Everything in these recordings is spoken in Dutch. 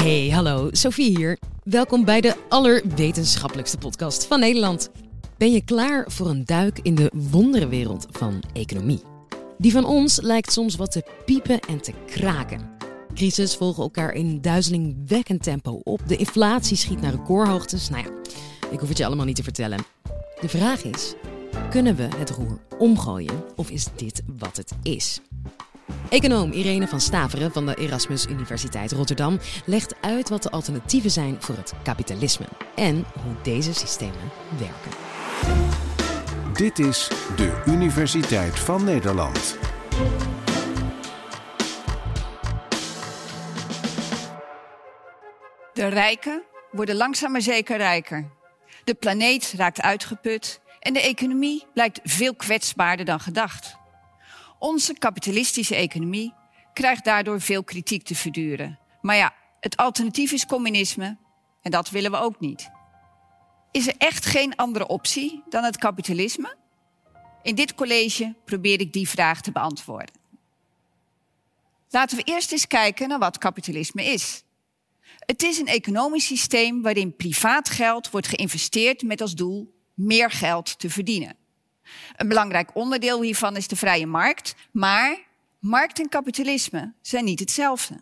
Hey, hallo, Sophie hier. Welkom bij de allerwetenschappelijkste podcast van Nederland. Ben je klaar voor een duik in de wonderenwereld van economie? Die van ons lijkt soms wat te piepen en te kraken. Crisis volgen elkaar in duizelingwekkend tempo op. De inflatie schiet naar recordhoogtes. Nou ja, ik hoef het je allemaal niet te vertellen. De vraag is: kunnen we het roer omgooien of is dit wat het is? Econoom Irene van Staveren van de Erasmus Universiteit Rotterdam legt uit wat de alternatieven zijn voor het kapitalisme en hoe deze systemen werken. Dit is de Universiteit van Nederland. De rijken worden langzaam maar zeker rijker. De planeet raakt uitgeput en de economie blijkt veel kwetsbaarder dan gedacht. Onze kapitalistische economie krijgt daardoor veel kritiek te verduren. Maar ja, het alternatief is communisme en dat willen we ook niet. Is er echt geen andere optie dan het kapitalisme? In dit college probeer ik die vraag te beantwoorden. Laten we eerst eens kijken naar wat kapitalisme is. Het is een economisch systeem waarin privaat geld wordt geïnvesteerd met als doel meer geld te verdienen. Een belangrijk onderdeel hiervan is de vrije markt, maar markt en kapitalisme zijn niet hetzelfde.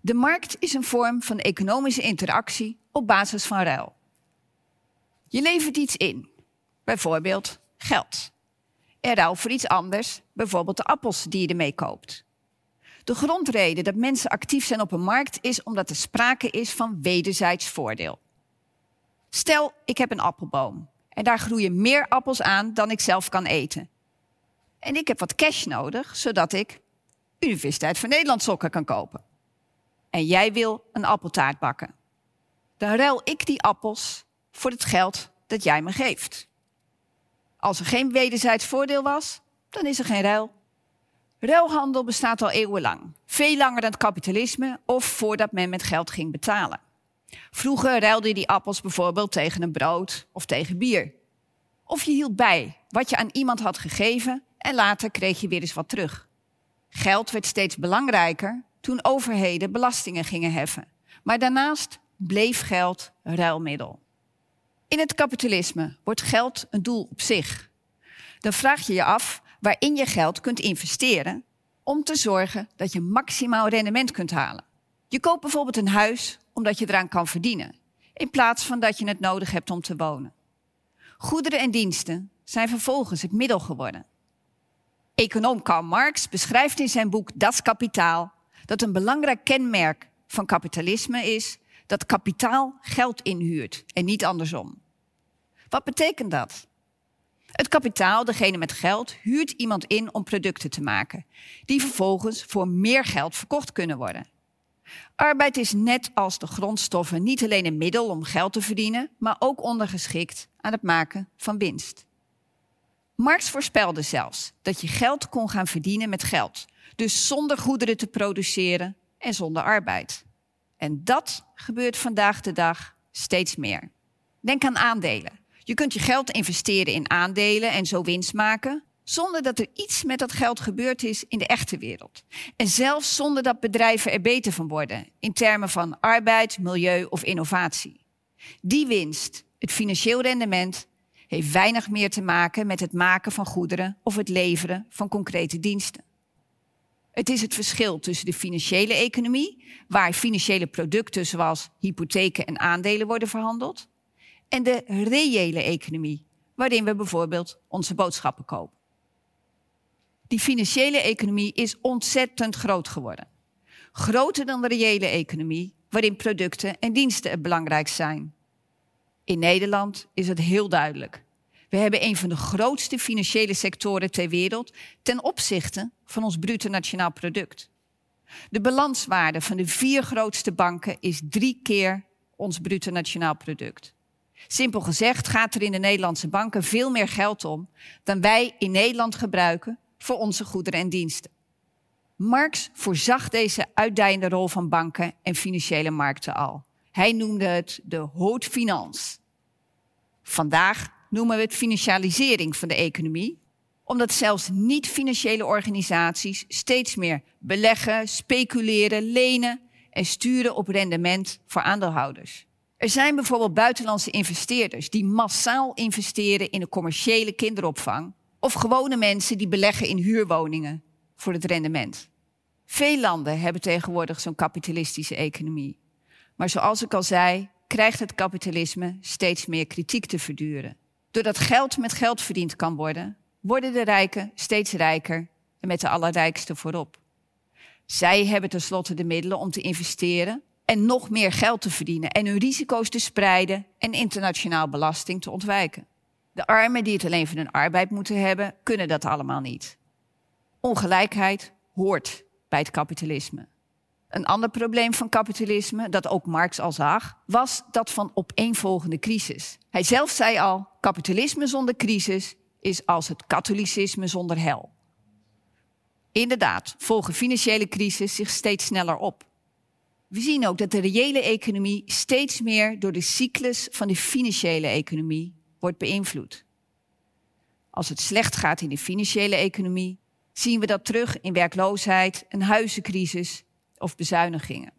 De markt is een vorm van economische interactie op basis van ruil. Je levert iets in, bijvoorbeeld geld. Er ruil voor iets anders, bijvoorbeeld de appels die je ermee koopt. De grondreden dat mensen actief zijn op een markt is omdat er sprake is van wederzijds voordeel. Stel, ik heb een appelboom en daar groeien meer appels aan dan ik zelf kan eten. En ik heb wat cash nodig, zodat ik Universiteit van Nederland sokken kan kopen. En jij wil een appeltaart bakken. Dan ruil ik die appels voor het geld dat jij me geeft. Als er geen wederzijds voordeel was, dan is er geen ruil. Ruilhandel bestaat al eeuwenlang. Veel langer dan het kapitalisme of voordat men met geld ging betalen. Vroeger ruilde je die appels bijvoorbeeld tegen een brood of tegen bier. Of je hield bij wat je aan iemand had gegeven en later kreeg je weer eens wat terug. Geld werd steeds belangrijker toen overheden belastingen gingen heffen. Maar daarnaast bleef geld ruilmiddel. In het kapitalisme wordt geld een doel op zich. Dan vraag je je af waarin je geld kunt investeren om te zorgen dat je maximaal rendement kunt halen. Je koopt bijvoorbeeld een huis omdat je eraan kan verdienen, in plaats van dat je het nodig hebt om te wonen. Goederen en diensten zijn vervolgens het middel geworden. Econoom Karl Marx beschrijft in zijn boek Das Kapitaal dat een belangrijk kenmerk van kapitalisme is dat kapitaal geld inhuurt en niet andersom. Wat betekent dat? Het kapitaal, degene met geld, huurt iemand in om producten te maken, die vervolgens voor meer geld verkocht kunnen worden. Arbeid is net als de grondstoffen niet alleen een middel om geld te verdienen, maar ook ondergeschikt aan het maken van winst. Marx voorspelde zelfs dat je geld kon gaan verdienen met geld, dus zonder goederen te produceren en zonder arbeid. En dat gebeurt vandaag de dag steeds meer. Denk aan aandelen. Je kunt je geld investeren in aandelen en zo winst maken, zonder dat er iets met dat geld gebeurd is in de echte wereld. En zelfs zonder dat bedrijven er beter van worden in termen van arbeid, milieu of innovatie. Die winst, het financieel rendement, heeft weinig meer te maken met het maken van goederen of het leveren van concrete diensten. Het is het verschil tussen de financiële economie, waar financiële producten zoals hypotheken en aandelen worden verhandeld, en de reële economie, waarin we bijvoorbeeld onze boodschappen kopen. Die financiële economie is ontzettend groot geworden. Groter dan de reële economie, waarin producten en diensten het belangrijkst zijn. In Nederland is het heel duidelijk. We hebben een van de grootste financiële sectoren ter wereld ten opzichte van ons bruto nationaal product. De balanswaarde van de vier grootste banken is drie keer ons bruto nationaal product. Simpel gezegd gaat er in de Nederlandse banken veel meer geld om dan wij in Nederland gebruiken voor onze goederen en diensten. Marx voorzag deze uitdijende rol van banken en financiële markten al. Hij noemde het de haute. Vandaag noemen we het financialisering van de economie, omdat zelfs niet-financiële organisaties steeds meer beleggen, speculeren, lenen en sturen op rendement voor aandeelhouders. Er zijn bijvoorbeeld buitenlandse investeerders die massaal investeren in de commerciële kinderopvang of gewone mensen die beleggen in huurwoningen voor het rendement. Veel landen hebben tegenwoordig zo'n kapitalistische economie. Maar zoals ik al zei, krijgt het kapitalisme steeds meer kritiek te verduren. Doordat geld met geld verdiend kan worden, worden de rijken steeds rijker en met de allerrijkste voorop. Zij hebben tenslotte de middelen om te investeren en nog meer geld te verdienen en hun risico's te spreiden en internationaal belasting te ontwijken. De armen die het alleen van hun arbeid moeten hebben, kunnen dat allemaal niet. Ongelijkheid hoort bij het kapitalisme. Een ander probleem van kapitalisme, dat ook Marx al zag, was dat van opeenvolgende crisis. Hij zelf zei al: kapitalisme zonder crisis is als het katholicisme zonder hel. Inderdaad, volgen financiële crisis zich steeds sneller op. We zien ook dat de reële economie steeds meer door de cyclus van de financiële economie wordt beïnvloed. Als het slecht gaat in de financiële economie, zien we dat terug in werkloosheid, een huizencrisis of bezuinigingen.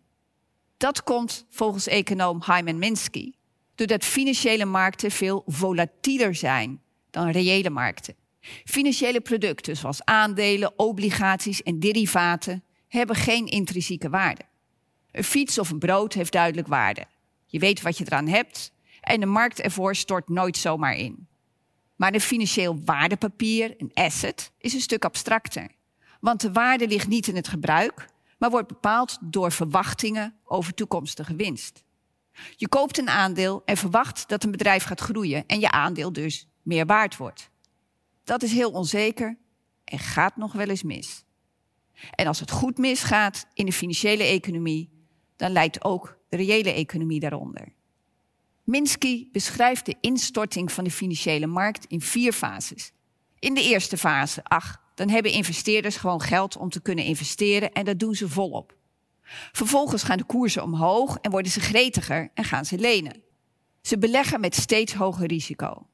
Dat komt volgens econoom Hyman Minsky doordat financiële markten veel volatieler zijn dan reële markten. Financiële producten zoals aandelen, obligaties en derivaten hebben geen intrinsieke waarde. Een fiets of een brood heeft duidelijk waarde. Je weet wat je eraan hebt en de markt ervoor stort nooit zomaar in. Maar een financieel waardepapier, een asset, is een stuk abstracter. Want de waarde ligt niet in het gebruik, maar wordt bepaald door verwachtingen over toekomstige winst. Je koopt een aandeel en verwacht dat een bedrijf gaat groeien en je aandeel dus meer waard wordt. Dat is heel onzeker en gaat nog wel eens mis. En als het goed misgaat in de financiële economie, dan leidt ook de reële economie daaronder. Minsky beschrijft de instorting van de financiële markt in vier fases. In de eerste fase, ach, dan hebben investeerders gewoon geld om te kunnen investeren en dat doen ze volop. Vervolgens gaan de koersen omhoog en worden ze gretiger en gaan ze lenen. Ze beleggen met steeds hoger risico.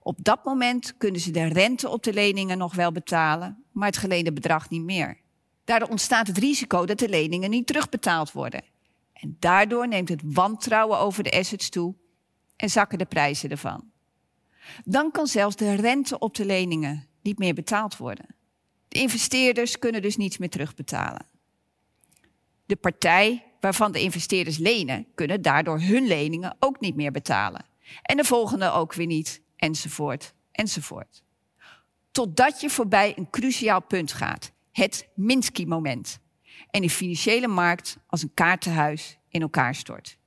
Op dat moment kunnen ze de rente op de leningen nog wel betalen, maar het geleende bedrag niet meer. Daardoor ontstaat het risico dat de leningen niet terugbetaald worden. En daardoor neemt het wantrouwen over de assets toe en zakken de prijzen ervan. Dan kan zelfs de rente op de leningen niet meer betaald worden. De investeerders kunnen dus niets meer terugbetalen. De partij waarvan de investeerders lenen, kunnen daardoor hun leningen ook niet meer betalen. En de volgende ook weer niet, enzovoort, enzovoort. Totdat je voorbij een cruciaal punt gaat, het Minsky-moment. En de financiële markt als een kaartenhuis in elkaar stort.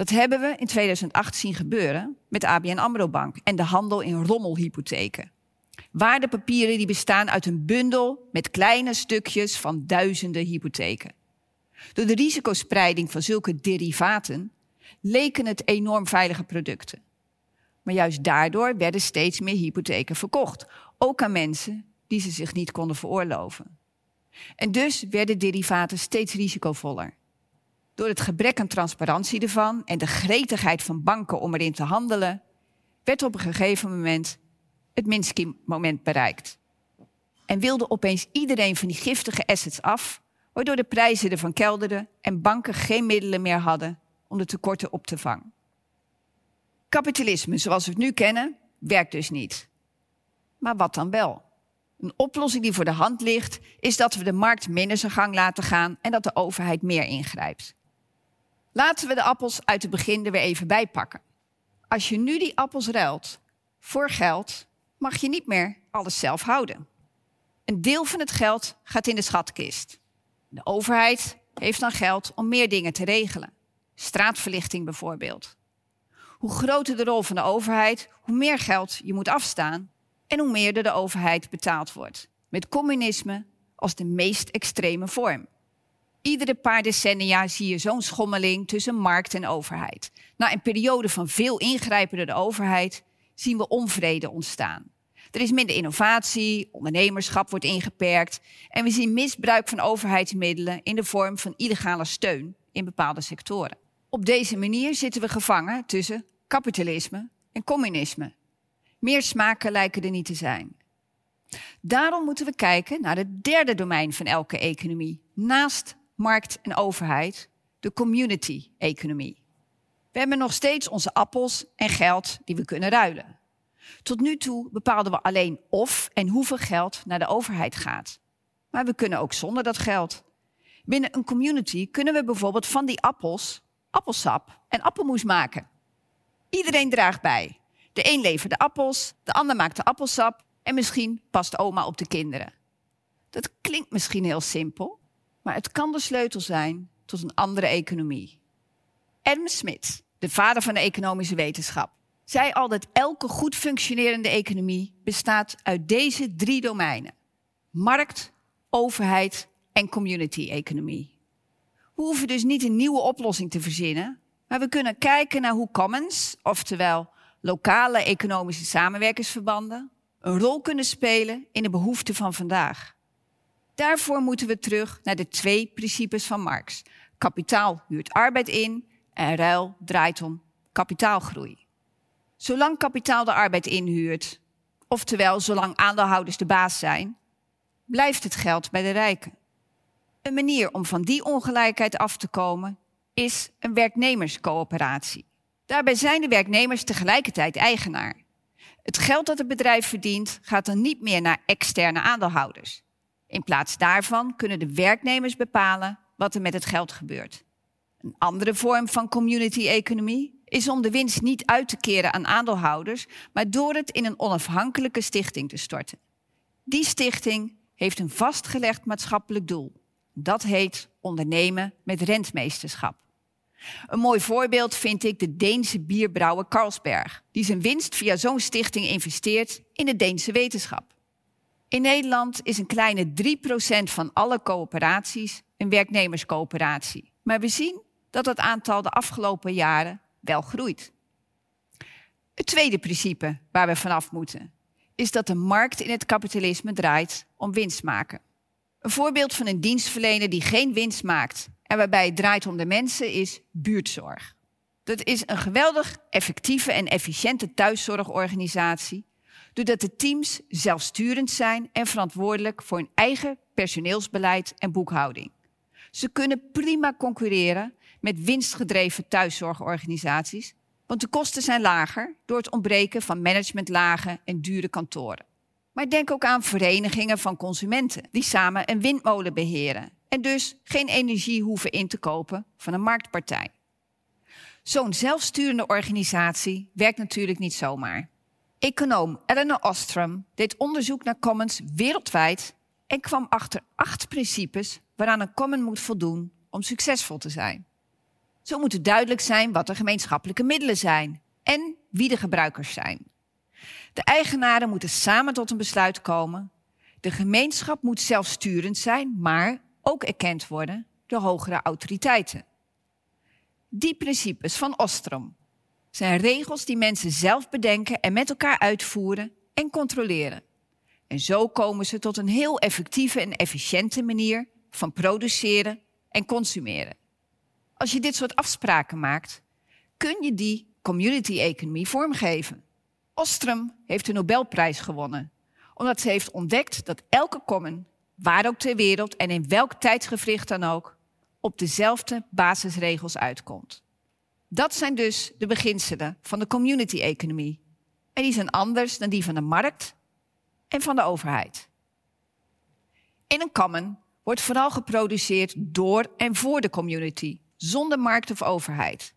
Dat hebben we in 2008 zien gebeuren met ABN AMRO Bank en de handel in rommelhypotheken. Waardepapieren die bestaan uit een bundel met kleine stukjes van duizenden hypotheken. Door de risicospreiding van zulke derivaten leken het enorm veilige producten. Maar juist daardoor werden steeds meer hypotheken verkocht, ook aan mensen die ze zich niet konden veroorloven. En dus werden derivaten steeds risicovoller. Door het gebrek aan transparantie ervan en de gretigheid van banken om erin te handelen, werd op een gegeven moment het Minsky-moment bereikt. En wilde opeens iedereen van die giftige assets af, waardoor de prijzen ervan kelderden en banken geen middelen meer hadden om de tekorten op te vangen. Kapitalisme zoals we het nu kennen, werkt dus niet. Maar wat dan wel? Een oplossing die voor de hand ligt, is dat we de markt minder zijn gang laten gaan en dat de overheid meer ingrijpt. Laten we de appels uit het begin er weer even bij pakken. Als je nu die appels ruilt voor geld, mag je niet meer alles zelf houden. Een deel van het geld gaat in de schatkist. De overheid heeft dan geld om meer dingen te regelen. Straatverlichting bijvoorbeeld. Hoe groter de rol van de overheid, hoe meer geld je moet afstaan en hoe meer er de overheid betaald wordt. Met communisme als de meest extreme vorm. Iedere paar decennia zie je zo'n schommeling tussen markt en overheid. Na een periode van veel ingrijpen door de overheid zien we onvrede ontstaan. Er is minder innovatie, ondernemerschap wordt ingeperkt en we zien misbruik van overheidsmiddelen in de vorm van illegale steun in bepaalde sectoren. Op deze manier zitten we gevangen tussen kapitalisme en communisme. Meer smaken lijken er niet te zijn. Daarom moeten we kijken naar het derde domein van elke economie, naast markt en overheid, de community-economie. We hebben nog steeds onze appels en geld die we kunnen ruilen. Tot nu toe bepaalden we alleen of en hoeveel geld naar de overheid gaat. Maar we kunnen ook zonder dat geld. Binnen een community kunnen we bijvoorbeeld van die appels appelsap en appelmoes maken. Iedereen draagt bij. De een levert de appels, de ander maakt de appelsap en misschien past oma op de kinderen. Dat klinkt misschien heel simpel, maar het kan de sleutel zijn tot een andere economie. Adam Smith, de vader van de economische wetenschap, zei al dat elke goed functionerende economie bestaat uit deze drie domeinen: markt, overheid en community-economie. We hoeven dus niet een nieuwe oplossing te verzinnen, maar we kunnen kijken naar hoe commons, oftewel lokale economische samenwerkingsverbanden, een rol kunnen spelen in de behoeften van vandaag. Daarvoor moeten we terug naar de twee principes van Marx. Kapitaal huurt arbeid in en ruil draait om kapitaalgroei. Zolang kapitaal de arbeid inhuurt, oftewel zolang aandeelhouders de baas zijn, blijft het geld bij de rijken. Een manier om van die ongelijkheid af te komen is een werknemerscoöperatie. Daarbij zijn de werknemers tegelijkertijd eigenaar. Het geld dat het bedrijf verdient gaat dan niet meer naar externe aandeelhouders. In plaats daarvan kunnen de werknemers bepalen wat er met het geld gebeurt. Een andere vorm van community-economie is om de winst niet uit te keren aan aandeelhouders, maar door het in een onafhankelijke stichting te storten. Die stichting heeft een vastgelegd maatschappelijk doel. Dat heet ondernemen met rentmeesterschap. Een mooi voorbeeld vind ik de Deense bierbrouwer Carlsberg, die zijn winst via zo'n stichting investeert in de Deense wetenschap. In Nederland is een kleine 3% van alle coöperaties een werknemerscoöperatie. Maar we zien dat het aantal de afgelopen jaren wel groeit. Het tweede principe waar we vanaf moeten is dat de markt in het kapitalisme draait om winst maken. Een voorbeeld van een dienstverlener die geen winst maakt en waarbij het draait om de mensen is buurtzorg. Dat is een geweldig effectieve en efficiënte thuiszorgorganisatie, doordat de teams zelfsturend zijn en verantwoordelijk voor hun eigen personeelsbeleid en boekhouding. Ze kunnen prima concurreren met winstgedreven thuiszorgorganisaties, want de kosten zijn lager door het ontbreken van managementlagen en dure kantoren. Maar denk ook aan verenigingen van consumenten die samen een windmolen beheren en dus geen energie hoeven in te kopen van een marktpartij. Zo'n zelfsturende organisatie werkt natuurlijk niet zomaar. Econoom Eleanor Ostrom deed onderzoek naar commons wereldwijd en kwam achter acht principes waaraan een common moet voldoen om succesvol te zijn. Zo moet het duidelijk zijn wat de gemeenschappelijke middelen zijn en wie de gebruikers zijn. De eigenaren moeten samen tot een besluit komen. De gemeenschap moet zelfsturend zijn, maar ook erkend worden door hogere autoriteiten. Die principes van Ostrom zijn regels die mensen zelf bedenken en met elkaar uitvoeren en controleren. En zo komen ze tot een heel effectieve en efficiënte manier van produceren en consumeren. Als je dit soort afspraken maakt, kun je die community-economie vormgeven. Ostrom heeft de Nobelprijs gewonnen, omdat ze heeft ontdekt dat elke common, waar ook ter wereld en in welk tijdsgevricht dan ook, op dezelfde basisregels uitkomt. Dat zijn dus de beginselen van de community-economie. En die zijn anders dan die van de markt en van de overheid. In een common wordt vooral geproduceerd door en voor de community, zonder markt of overheid.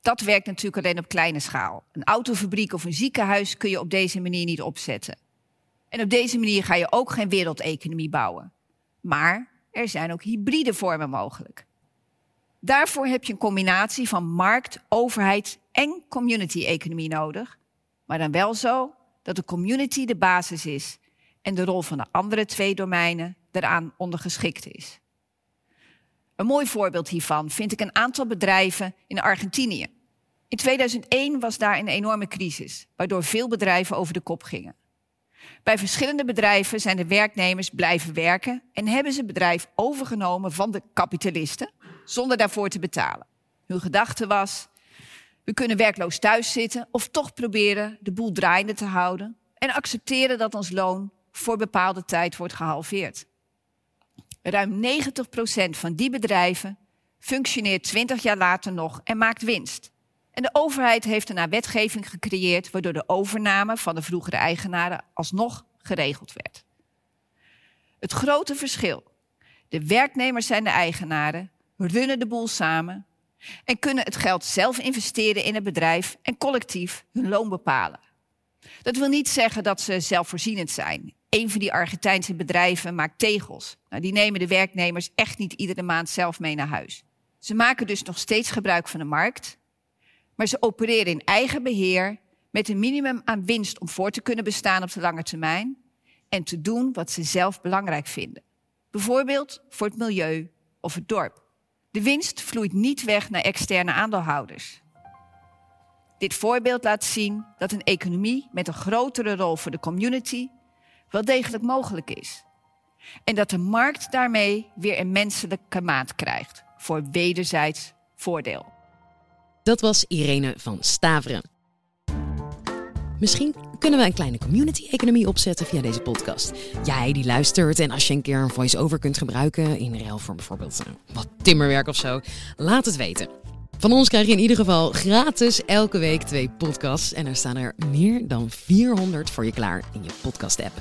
Dat werkt natuurlijk alleen op kleine schaal. Een autofabriek of een ziekenhuis kun je op deze manier niet opzetten. En op deze manier ga je ook geen wereldeconomie bouwen. Maar er zijn ook hybride vormen mogelijk. Daarvoor heb je een combinatie van markt, overheid en community-economie nodig. Maar dan wel zo dat de community de basis is en de rol van de andere twee domeinen eraan ondergeschikt is. Een mooi voorbeeld hiervan vind ik een aantal bedrijven in Argentinië. In 2001 was daar een enorme crisis, waardoor veel bedrijven over de kop gingen. Bij verschillende bedrijven zijn de werknemers blijven werken en hebben ze het bedrijf overgenomen van de kapitalisten zonder daarvoor te betalen. Hun gedachte was: we kunnen werkloos thuis zitten of toch proberen de boel draaiende te houden en accepteren dat ons loon voor bepaalde tijd wordt gehalveerd. Ruim 90% van die bedrijven functioneert 20 jaar later nog en maakt winst. En de overheid heeft daarna wetgeving gecreëerd waardoor de overname van de vroegere eigenaren alsnog geregeld werd. Het grote verschil. De werknemers zijn de eigenaren, runnen de boel samen en kunnen het geld zelf investeren in het bedrijf en collectief hun loon bepalen. Dat wil niet zeggen dat ze zelfvoorzienend zijn. Een van die Argentijnse bedrijven maakt tegels. Nou, die nemen de werknemers echt niet iedere maand zelf mee naar huis. Ze maken dus nog steeds gebruik van de markt, maar ze opereren in eigen beheer met een minimum aan winst om voor te kunnen bestaan op de lange termijn en te doen wat ze zelf belangrijk vinden. Bijvoorbeeld voor het milieu of het dorp. De winst vloeit niet weg naar externe aandeelhouders. Dit voorbeeld laat zien dat een economie met een grotere rol voor de community wel degelijk mogelijk is. En dat de markt daarmee weer een menselijke maat krijgt voor wederzijds voordeel. Dat was Irene van Staveren. Misschien kunnen we een kleine community-economie opzetten via deze podcast. Jij die luistert en als je een keer een voice-over kunt gebruiken in ruil voor bijvoorbeeld uh, wat timmerwerk of zo, laat het weten. Van ons krijg je in ieder geval gratis elke week twee podcasts en er staan er meer dan 400 voor je klaar in je podcast-app.